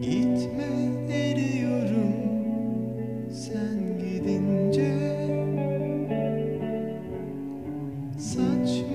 Gitme eriyorum sen gidince. Saçma